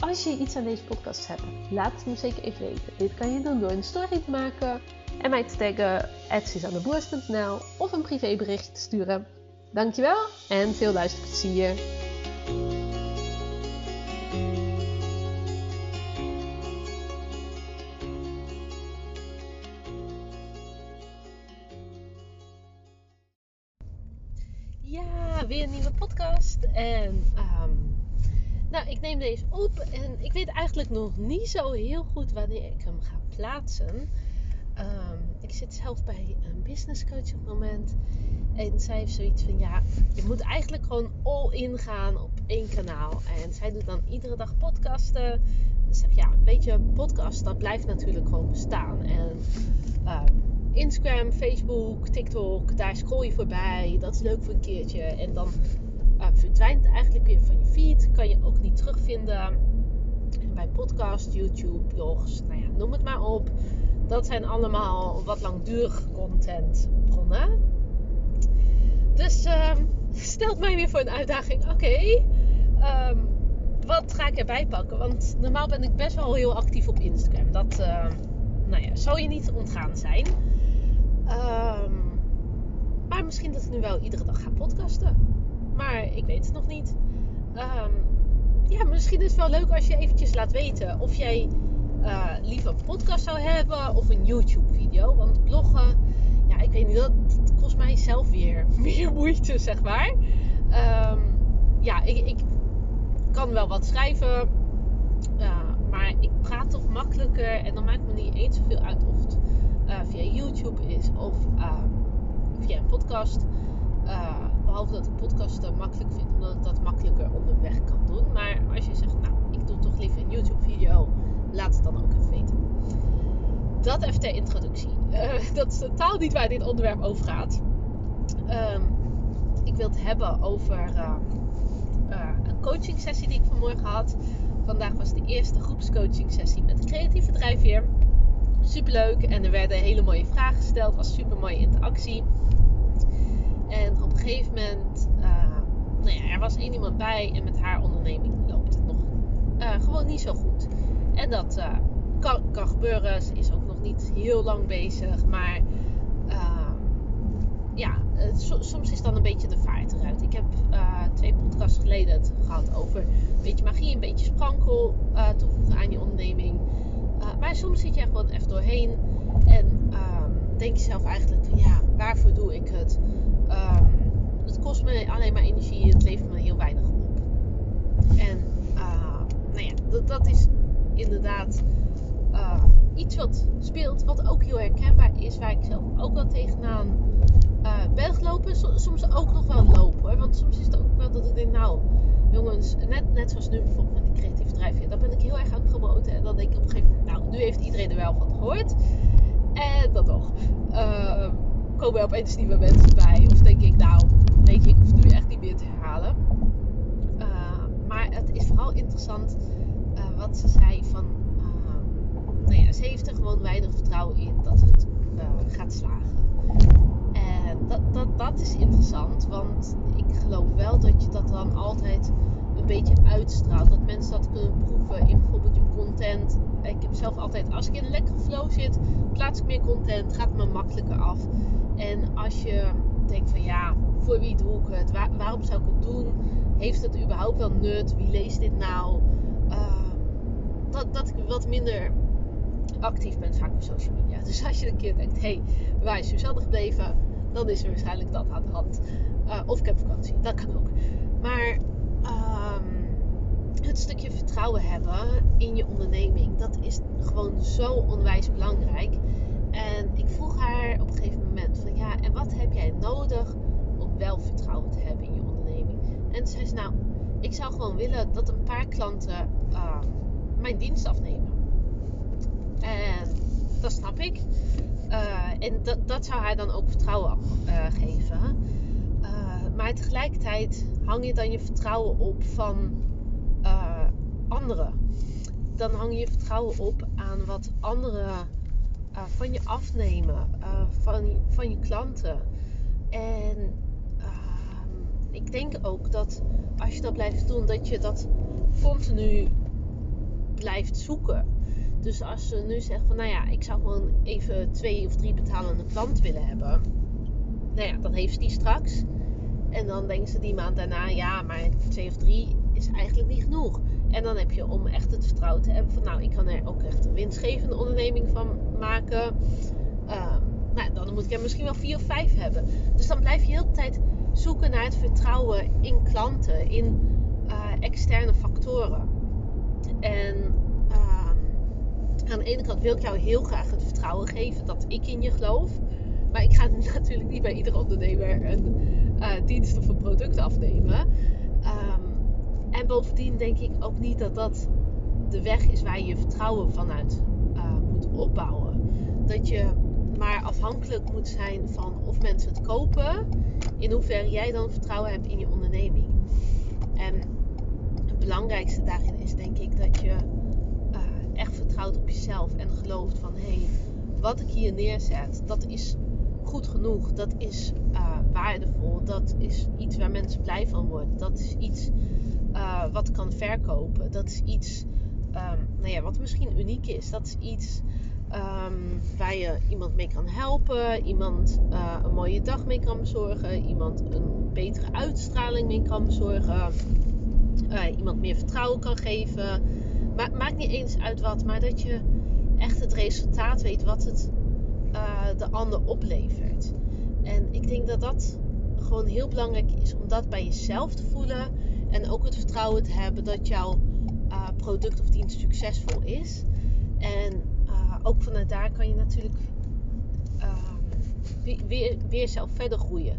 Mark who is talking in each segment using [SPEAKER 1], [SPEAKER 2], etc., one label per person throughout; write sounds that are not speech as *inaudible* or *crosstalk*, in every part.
[SPEAKER 1] Als je iets aan deze podcast hebt, laat het me zeker even weten. Dit kan je doen door een story te maken en mij te taggen @suzanneboers.nl of een privébericht te sturen. Dankjewel en veel. Ja, weer een nieuwe podcast. En ehm, nou, ik neem deze op en ik weet eigenlijk nog niet zo heel goed wanneer ik hem ga plaatsen. Ehm, ik zit zelf bij een business coach op het moment. En zij heeft zoiets van, ja, je moet eigenlijk gewoon all in gaan op één kanaal. En zij doet dan iedere dag podcasten. Dus zeg ja, weet je, podcast, dat blijft natuurlijk gewoon bestaan. En ehm, Instagram, Facebook, TikTok, daar scroll je voorbij. Dat is leuk voor een keertje. En dan verdwijnt eigenlijk weer van je feed. Kan je ook niet terugvinden. Bij podcast, YouTube, blogs, nou ja, noem het maar op. Dat zijn allemaal wat langdurige contentbronnen. Dus uh, *laughs* stelt mij weer voor een uitdaging. Oké, um, wat ga ik erbij pakken? Want normaal ben ik best wel heel actief op Instagram. Dat uh, nou ja, zou je niet ontgaan zijn. Maar misschien dat ik nu wel iedere dag ga podcasten. Maar ik weet het nog niet. Um, ja, misschien is het wel leuk als je eventjes laat weten of jij uh, liever een podcast zou hebben of een YouTube video. Want bloggen, ja, ik weet niet, dat, dat kost mij zelf weer meer *laughs* moeite, zeg maar. Um, ja, ik, ik, kan wel wat schrijven. Uh, maar ik praat toch makkelijker. En dan maakt me niet eens zoveel uit of het uh, via YouTube is of uh, via een podcast. Uh, behalve dat ik podcasten makkelijk vind, omdat ik dat makkelijker onderweg kan doen. Maar als je zegt, nou, ik doe toch liever een YouTube video, laat het dan ook even weten. Dat even ter introductie. *laughs* dat is totaal niet waar dit onderwerp over gaat. Um, ik wil het hebben over een coaching sessie die ik vanmorgen had. Vandaag was de eerste groepscoaching sessie met een creatieve drijfveer super leuk. En er werden hele mooie vragen gesteld. was super mooie interactie. Op een gegeven moment, uh, nou ja, er was één iemand bij en met haar onderneming loopt het nog uh, gewoon niet zo goed. En dat uh, kan, kan, gebeuren. Ze is ook nog niet heel lang bezig. Maar ja, soms is dan een beetje de vaart eruit. Ik heb twee podcasts geleden het gehad over een beetje magie, een beetje sprankel toevoegen aan je onderneming. Maar soms zit je er gewoon even doorheen. En um, denk je zelf eigenlijk ja, waarvoor doe ik het? Um, het kost me alleen maar energie. Het levert me heel weinig op. En uh, nou ja, dat, dat is inderdaad uh, iets wat speelt. Wat ook heel herkenbaar is. Waar ik zelf ook wel tegenaan ben gelopen. Soms ook nog wel lopen. Hoor. Want soms is het ook wel dat ik denk nou jongens, net, net zoals nu bijvoorbeeld met die creatieve drijfveer, dan ben ik heel erg aan het promoten. En dan denk ik op een gegeven moment, nou, nu heeft iedereen er wel van gehoord. En dan toch. Uh, komen er opeens nieuwe mensen bij. Of denk ik, nou, weet je, ik hoef nu echt niet meer te herhalen. Uh, maar het is vooral interessant uh, wat ze zei van, nou ja, ze heeft er gewoon weinig vertrouwen in dat het gaat slagen. En dat, dat, dat is interessant, want ik geloof wel dat je dat dan altijd een beetje uitstraalt. Dat mensen dat kunnen proeven in bijvoorbeeld je content. Ik heb zelf altijd, als ik in een lekkere flow zit, plaats ik meer content, gaat het me makkelijker af. En als je denkt van ja, voor wie doe ik het? Waar, waarom zou ik het doen? Heeft het überhaupt wel nut? Wie leest dit nou? Uh, dat, dat ik wat minder actief ben vaak op social media. *laughs* Dus als je een keer denkt, hé, hey, waar is Suzanne gebleven? Dan is er waarschijnlijk dat aan de hand. Uh, of ik heb vakantie, dat kan ook. Maar um, het stukje vertrouwen hebben in je onderneming, dat is gewoon zo onwijs belangrijk. En ik vroeg haar op een gegeven moment van ja, en wat heb jij nodig wel vertrouwen te hebben in je onderneming? En toen zei ze nou, ik zou gewoon willen dat een paar klanten ehm, mijn dienst afnemen. En dat snap ik. Uh, en dat, dat zou haar dan ook vertrouwen uh, geven. Uh, maar tegelijkertijd hang je dan je vertrouwen op van anderen. Dan hang je je vertrouwen op aan wat anderen van je afnemen, van, van je klanten. En ik denk ook dat als je dat blijft doen, dat je dat continu blijft zoeken. Dus als ze nu zeggen van nou ja, ik zou gewoon even twee of drie betalende klanten willen hebben. Nou ja, dan heeft ze die straks. En dan denkt ze die maand daarna, ja, maar twee of drie is eigenlijk niet genoeg. En dan heb je om echt het vertrouwen te hebben van nou, ik kan er ook echt een winstgevende onderneming van maken. Uh, nou, dan moet ik er misschien wel vier of vijf hebben. Dus dan blijf je heel de tijd zoeken naar het vertrouwen in klanten, in uh, externe factoren. En aan de ene kant wil ik jou heel graag het vertrouwen geven dat ik in je geloof. Maar ik ga *laughs* natuurlijk niet bij iedere ondernemer een uh, dienst of een product afnemen. Um, en bovendien denk ik ook niet dat dat de weg is waar je je vertrouwen vanuit uh, moet opbouwen. Dat je maar afhankelijk moet zijn van of mensen het kopen, in hoeverre jij dan vertrouwen hebt in je onderneming. En het belangrijkste daarin is denk ik dat je echt vertrouwt op jezelf en gelooft van hé, hey, wat ik hier neerzet, dat is goed genoeg, dat is uh, waardevol, dat is iets waar mensen blij van worden, dat is iets uh, wat kan verkopen, dat is iets um, nou ja, wat misschien uniek is, dat is iets um, waar je iemand mee kan helpen, iemand uh, een mooie dag mee kan bezorgen, iemand een betere uitstraling mee kan bezorgen, iemand meer vertrouwen kan geven Ma maakt niet eens uit wat, maar dat je echt het resultaat weet wat het uh, de ander oplevert. En ik denk dat dat gewoon heel belangrijk is om dat bij jezelf te voelen. En ook het vertrouwen te hebben dat jouw product of dienst succesvol is. En ook vanuit daar kan je natuurlijk ehm, weer, zelf verder groeien.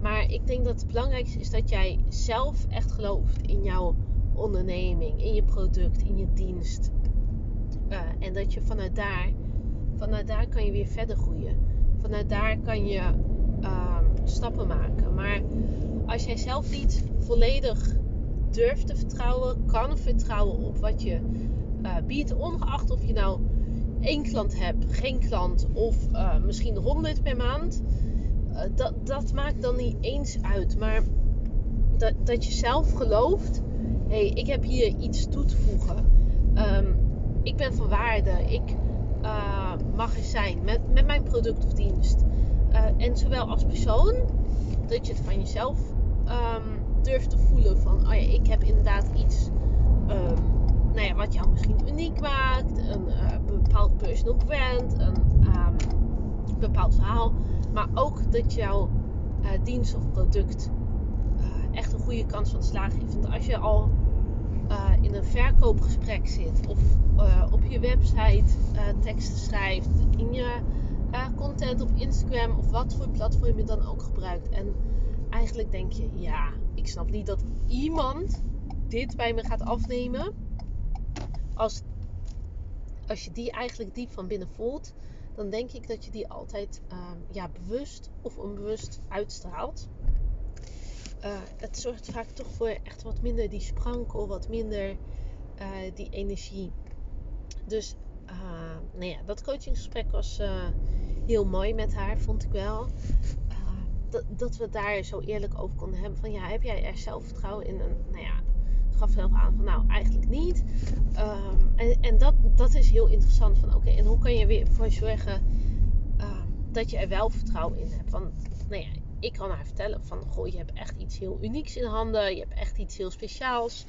[SPEAKER 1] Maar ik denk dat het belangrijkste is dat jij zelf echt gelooft in jouw onderneming, in je product, in je dienst. Uh, en dat je vanuit daar, vanuit daar kan je weer verder groeien. Vanuit daar kan je uh, stappen maken. Maar als jij zelf niet volledig durft te vertrouwen, kan vertrouwen op wat je uh, biedt, ongeacht of je nou één klant hebt, geen klant of uh, misschien 100 per maand. dat, dat maakt dan niet eens uit. Maar dat, dat je zelf gelooft hey, ik heb hier iets toe te voegen. Um, ik ben van waarde. Ik uh, mag er zijn met, met mijn product of dienst. En zowel als persoon, dat je het van jezelf um, durft te voelen van, oh ja, ik heb inderdaad iets um, nou ja, wat jou misschien uniek maakt. Bepaald personal brand, een bepaald verhaal. Maar ook dat jouw dienst of product echt een goede kans van slagen heeft. Want als je al uh, in een verkoopgesprek zit of op je website teksten schrijft, in je content op Instagram of wat voor platform je dan ook gebruikt. En eigenlijk denk je, ja, ik snap niet dat iemand dit bij me gaat afnemen. Als, als je die eigenlijk diep van binnen voelt, dan denk ik dat je die altijd ehm, ja, bewust of onbewust uitstraalt. Uh, het zorgt vaak toch voor echt wat minder die sprankel, wat minder uh, die energie. Dus uh, nou ja, dat coachingsgesprek was heel mooi met haar, vond ik wel. Dat, dat, we daar zo eerlijk over konden hebben. Van ja, heb jij er zelfvertrouwen in? Nou ja, gaf zelf aan van nou, eigenlijk niet. Um, en, en dat, dat is heel interessant. Van oké, en hoe kan je weer voor zorgen dat je er wel vertrouwen in hebt? Want nou ja, ik kan haar vertellen van, goh, je hebt echt iets heel unieks in handen. Je hebt echt iets heel speciaals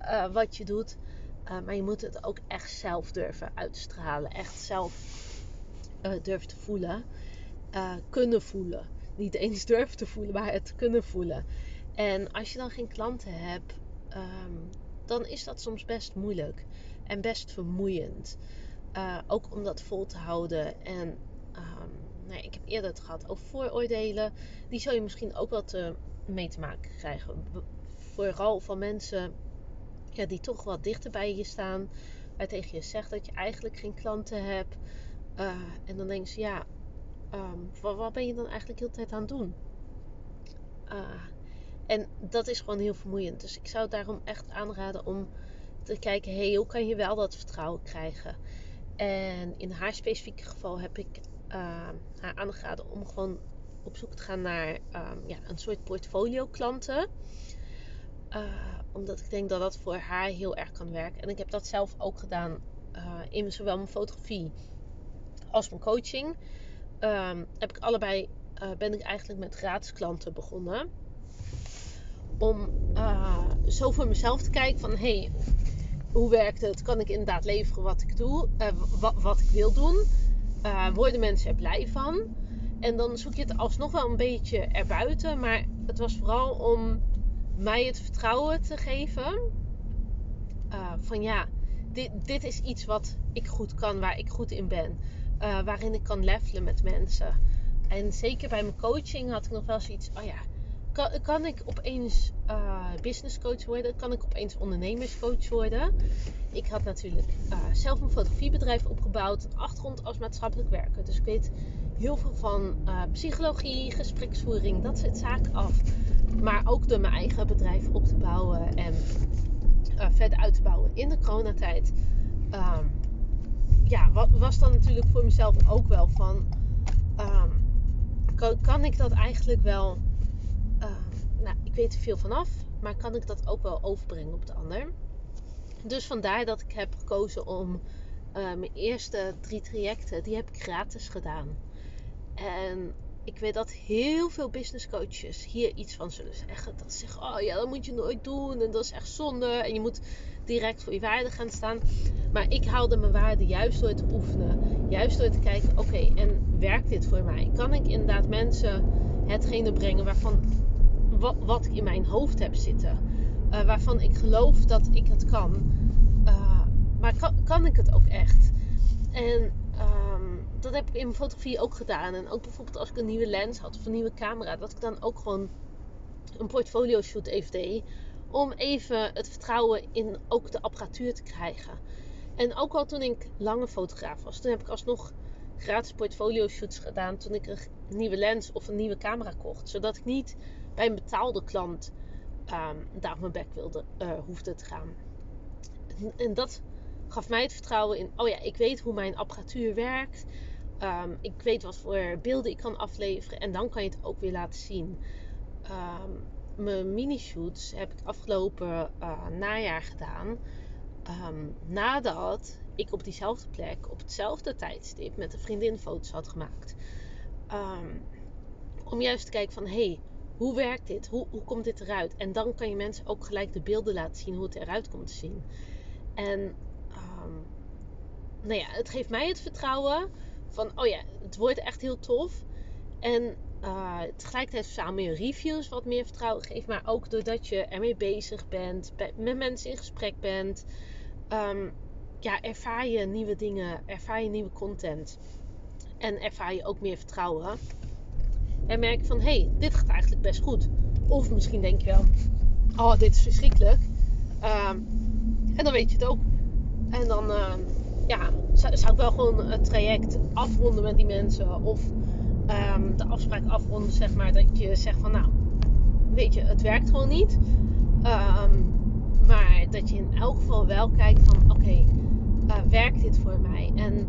[SPEAKER 1] uh, wat je doet. Uh, maar je moet het ook echt zelf durven uitstralen. Echt zelf uh, durven te voelen. kunnen voelen. Niet eens *laughs* durven te voelen, maar het kunnen voelen. En als je dan geen klanten hebt, um, dan is dat soms best moeilijk. En best vermoeiend. ook om dat vol te houden. En um, ik heb eerder het gehad over vooroordelen. Die zou je misschien ook wel te, mee te maken krijgen. vooral van mensen ja, die toch wat dichter bij je staan. Waar tegen je zegt dat je eigenlijk geen klanten hebt. Uh, en dan denk je, ja, um, wat, wat, ben je dan eigenlijk heel de tijd aan het doen? En dat is gewoon heel vermoeiend. Dus ik zou daarom echt aanraden om te kijken, hoe kan je wel dat vertrouwen krijgen? En in haar specifieke geval heb ik uh, haar aangeraden om gewoon op zoek te gaan naar um, ja, een soort portfolio klanten. Uh, omdat ik denk dat dat voor haar heel erg kan werken. En ik heb dat zelf ook gedaan uh, in zowel mijn fotografie als mijn coaching. Um, heb ik allebei uh, ben ik eigenlijk met gratis klanten begonnen. Om zo voor mezelf te kijken van hey, hoe werkt het? Kan ik inderdaad leveren wat ik doe, wat, wat ik wil doen? worden mensen er blij van? En dan zoek je het alsnog wel een beetje erbuiten. Maar het was vooral om mij het vertrouwen te geven. Van ja, dit, dit is iets wat ik goed kan, waar ik goed in ben. Waarin ik kan levelen met mensen. En zeker bij mijn coaching had ik nog wel zoiets. Oh ja, kan, ik opeens uh, business coach worden? Kan ik opeens ondernemerscoach worden? Ik had natuurlijk zelf een fotografiebedrijf opgebouwd. Achtergrond als maatschappelijk werker. Dus ik weet heel veel van uh, psychologie, gespreksvoering, dat soort zaken af. Maar ook door mijn eigen bedrijf op te bouwen en verder uit te bouwen in de coronatijd. Um, ja, was dan natuurlijk voor mezelf ook wel van... Kan, kan, ik dat eigenlijk wel... Weet er veel vanaf, maar kan ik dat ook wel overbrengen op de ander? Dus vandaar dat ik heb gekozen om mijn eerste drie trajecten, die heb ik gratis gedaan. En ik weet dat heel veel business coaches hier iets van zullen zeggen. Dat ze zeggen, oh ja, dat moet je nooit doen. En dat is echt zonde. En je moet direct voor je waarde gaan staan. Maar ik haalde mijn waarde juist door te oefenen. Juist door te kijken, oké, en werkt dit voor mij? Kan ik inderdaad mensen hetgene brengen waarvan, wat, wat ik in mijn hoofd heb zitten? Uh, waarvan ik geloof dat ik het kan. Uh, maar kan, ik het ook echt? En dat heb ik in mijn fotografie ook gedaan. En ook bijvoorbeeld als ik een nieuwe lens had of een nieuwe camera, dat ik dan ook gewoon een portfolio shoot even deed. Om even het vertrouwen in ook de apparatuur te krijgen. En ook al toen ik lange fotograaf was, toen heb ik alsnog gratis portfolio shoots gedaan toen ik een nieuwe lens of een nieuwe camera kocht. Zodat ik niet bij een betaalde klant um, daar op mijn bek wilde, uh, hoefde te gaan. En, dat gaf mij het vertrouwen in, oh ja, ik weet hoe mijn apparatuur werkt. Um, ik weet wat voor beelden ik kan afleveren. En dan kan je het ook weer laten zien. Um, mijn mini-shoots heb ik afgelopen uh, najaar gedaan. Nadat ik op diezelfde plek, op hetzelfde tijdstip, met een vriendin foto's had gemaakt. om juist te kijken van, hey, hoe werkt dit? Hoe, hoe komt dit eruit? En dan kan je mensen ook gelijk de beelden laten zien hoe het eruit komt te zien. En nou ja, het geeft mij het vertrouwen van, oh ja, het wordt echt heel tof. En uh, tegelijkertijd samen je reviews wat meer vertrouwen geeft. Maar ook doordat je ermee bezig bent, met mensen in gesprek bent. Um, ja, ervaar je nieuwe dingen, ervaar je nieuwe content. En ervaar je ook meer vertrouwen. En merk van, hé, hey, dit gaat eigenlijk best goed. Of misschien denk je wel, oh, dit is verschrikkelijk. Um, en dan weet je het ook. En dan, uh, ja, zou, zou, ik wel gewoon het traject afronden met die mensen. Of um, de afspraak afronden, zeg maar. Dat je zegt van, nou, weet je, het werkt gewoon niet. Maar dat je in elk geval wel kijkt van, oké, uh, werkt dit voor mij? En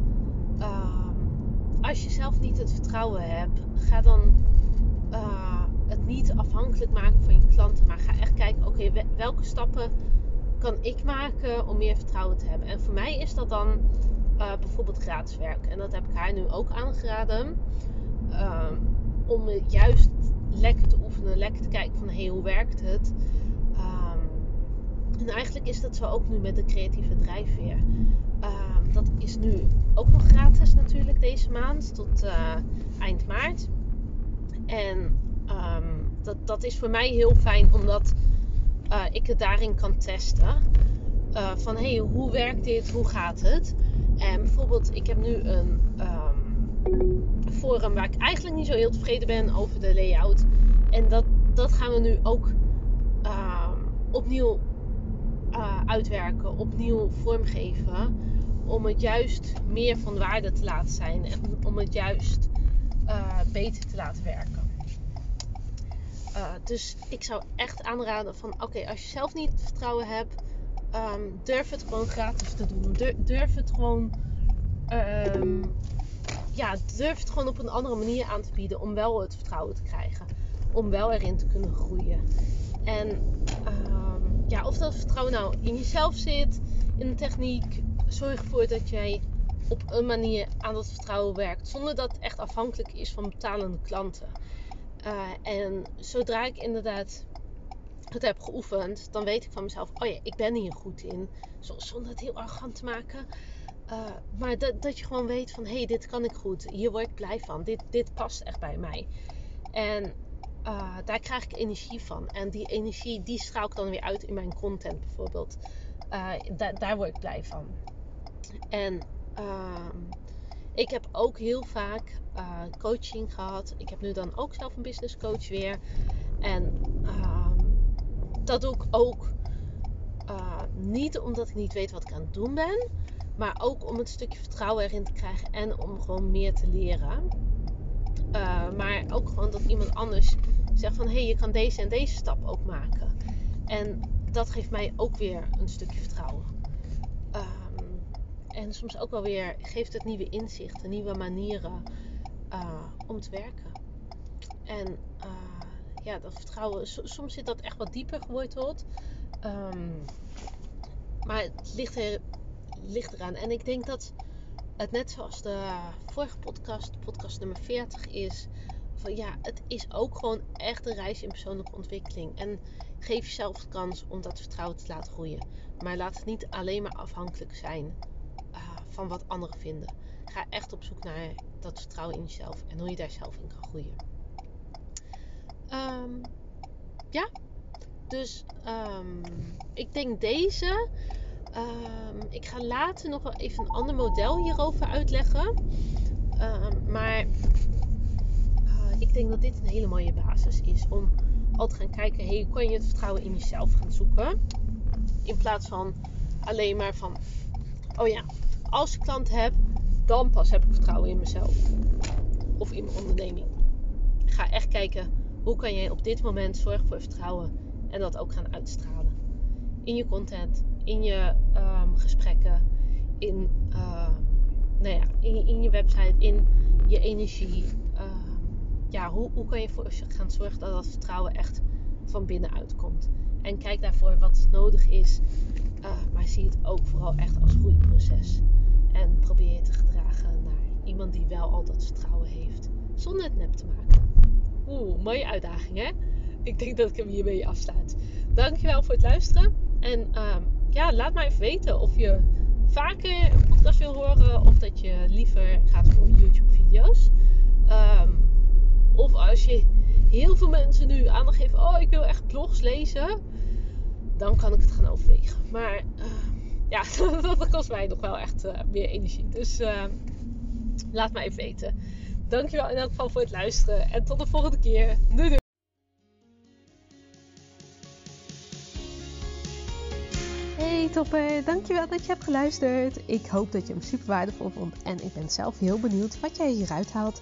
[SPEAKER 1] als je zelf niet het vertrouwen hebt, ga dan uh, het niet afhankelijk maken van je klanten. Maar ga echt kijken, oké, welke stappen kan ik maken om meer vertrouwen te hebben? En voor mij is dat dan uh, bijvoorbeeld gratis werk. En dat heb ik haar nu ook aangeraden. Uh, om juist lekker te oefenen, lekker te kijken van hé, hoe werkt het? Um, en eigenlijk is dat zo ook nu met de creatieve drijfveer. Um, dat is nu ook nog gratis natuurlijk deze maand tot uh, eind maart. En um, dat, dat is voor mij heel fijn omdat uh, ik het daarin kan testen. Uh, van hé, hey, hoe werkt dit? Hoe gaat het? En bijvoorbeeld, ik heb nu een um, forum waar ik eigenlijk niet zo heel tevreden ben over de layout. En dat, dat gaan we nu ook opnieuw uh, uitwerken, opnieuw vormgeven. Om het juist meer van waarde te laten zijn en om het juist uh, beter te laten werken. Uh, dus ik zou echt aanraden van oké, als je zelf niet vertrouwen hebt, um, durf het gewoon gratis te doen. Durf het gewoon um, ja, durf het gewoon op een andere manier aan te bieden om wel het vertrouwen te krijgen. Om wel erin te kunnen groeien. En ja, of dat vertrouwen nou in jezelf zit, in de techniek, zorg ervoor dat jij op een manier aan dat vertrouwen werkt. Zonder dat het echt afhankelijk is van betalende klanten. Uh, en zodra ik inderdaad het heb geoefend, dan weet ik van mezelf: oh ja, ik ben hier goed in. Zonder het heel arrogant te maken. Uh, maar dat, dat je gewoon weet van hey, dit kan ik goed. Hier word ik blij van. Dit, dit past echt bij mij. En uh, daar krijg ik energie van. En die energie die straal ik dan weer uit in mijn content bijvoorbeeld. Da daar word ik blij van. En ehm, ik heb ook heel vaak coaching gehad. Ik heb nu dan ook zelf een business coach weer. En ehm, dat doe ik ook niet omdat ik niet weet wat ik aan het doen ben. Maar ook om het stukje vertrouwen erin te krijgen en om gewoon meer te leren. Maar ook gewoon dat iemand anders zegt van hé, hey, je kan deze en deze stap ook maken. En dat geeft mij ook weer een stukje vertrouwen. Um, en soms ook wel weer geeft het nieuwe inzichten, nieuwe manieren uh, om te werken. En uh, ja, dat vertrouwen, soms zit dat echt wat dieper geworteld. Um, maar het ligt er ligt eraan. En ik denk dat het net zoals de vorige podcast, podcast nummer 40 is. Ja, het is ook gewoon echt een reis in persoonlijke ontwikkeling. En geef jezelf de kans om dat vertrouwen te laten groeien. Maar laat het niet alleen maar afhankelijk zijn uh, van wat anderen vinden. Ga echt op zoek naar dat vertrouwen in jezelf en hoe je daar zelf in kan groeien. Um, ja, dus um, ik denk deze Um, ik ga later nog wel even een ander model hierover uitleggen. Um, maar uh, ik denk dat dit een hele mooie basis is om al te gaan kijken: hey, hoe kan je het vertrouwen in jezelf gaan zoeken? In plaats van alleen maar van: oh ja, als ik klant heb, dan pas heb ik vertrouwen in mezelf of in mijn onderneming. Ga echt kijken hoe kan jij op dit moment zorgen voor vertrouwen en dat ook gaan uitstralen in je content, in je um, gesprekken, in, uh, nou ja, in, je website, in je energie. Ja, hoe, hoe kan je voor gaan zorgen dat dat vertrouwen echt van binnenuit komt? En kijk daarvoor wat nodig is, uh, maar zie het ook vooral echt als groeiproces. En probeer je te gedragen naar iemand die wel al dat vertrouwen heeft, zonder het nep te maken. Oeh, mooie uitdaging hè? Ik denk dat ik hem hiermee afsluit. Dankjewel voor het luisteren. En uh, ja, laat mij even weten of je vaker een podcast wil horen of dat je liever gaat voor YouTube-video's. Um, of als je heel veel mensen nu aandacht geven, oh ik wil echt blogs lezen, dan kan ik het gaan overwegen. Maar uh, ja, *laughs* dat kost mij nog wel echt uh, meer energie. Dus ehm, laat mij even weten. Dankjewel in elk geval voor het luisteren en tot de volgende keer. Doei doei!
[SPEAKER 2] Hey topper, dankjewel dat je hebt geluisterd. Ik hoop dat je hem super waardevol vond en ik ben zelf heel benieuwd wat jij hieruit haalt.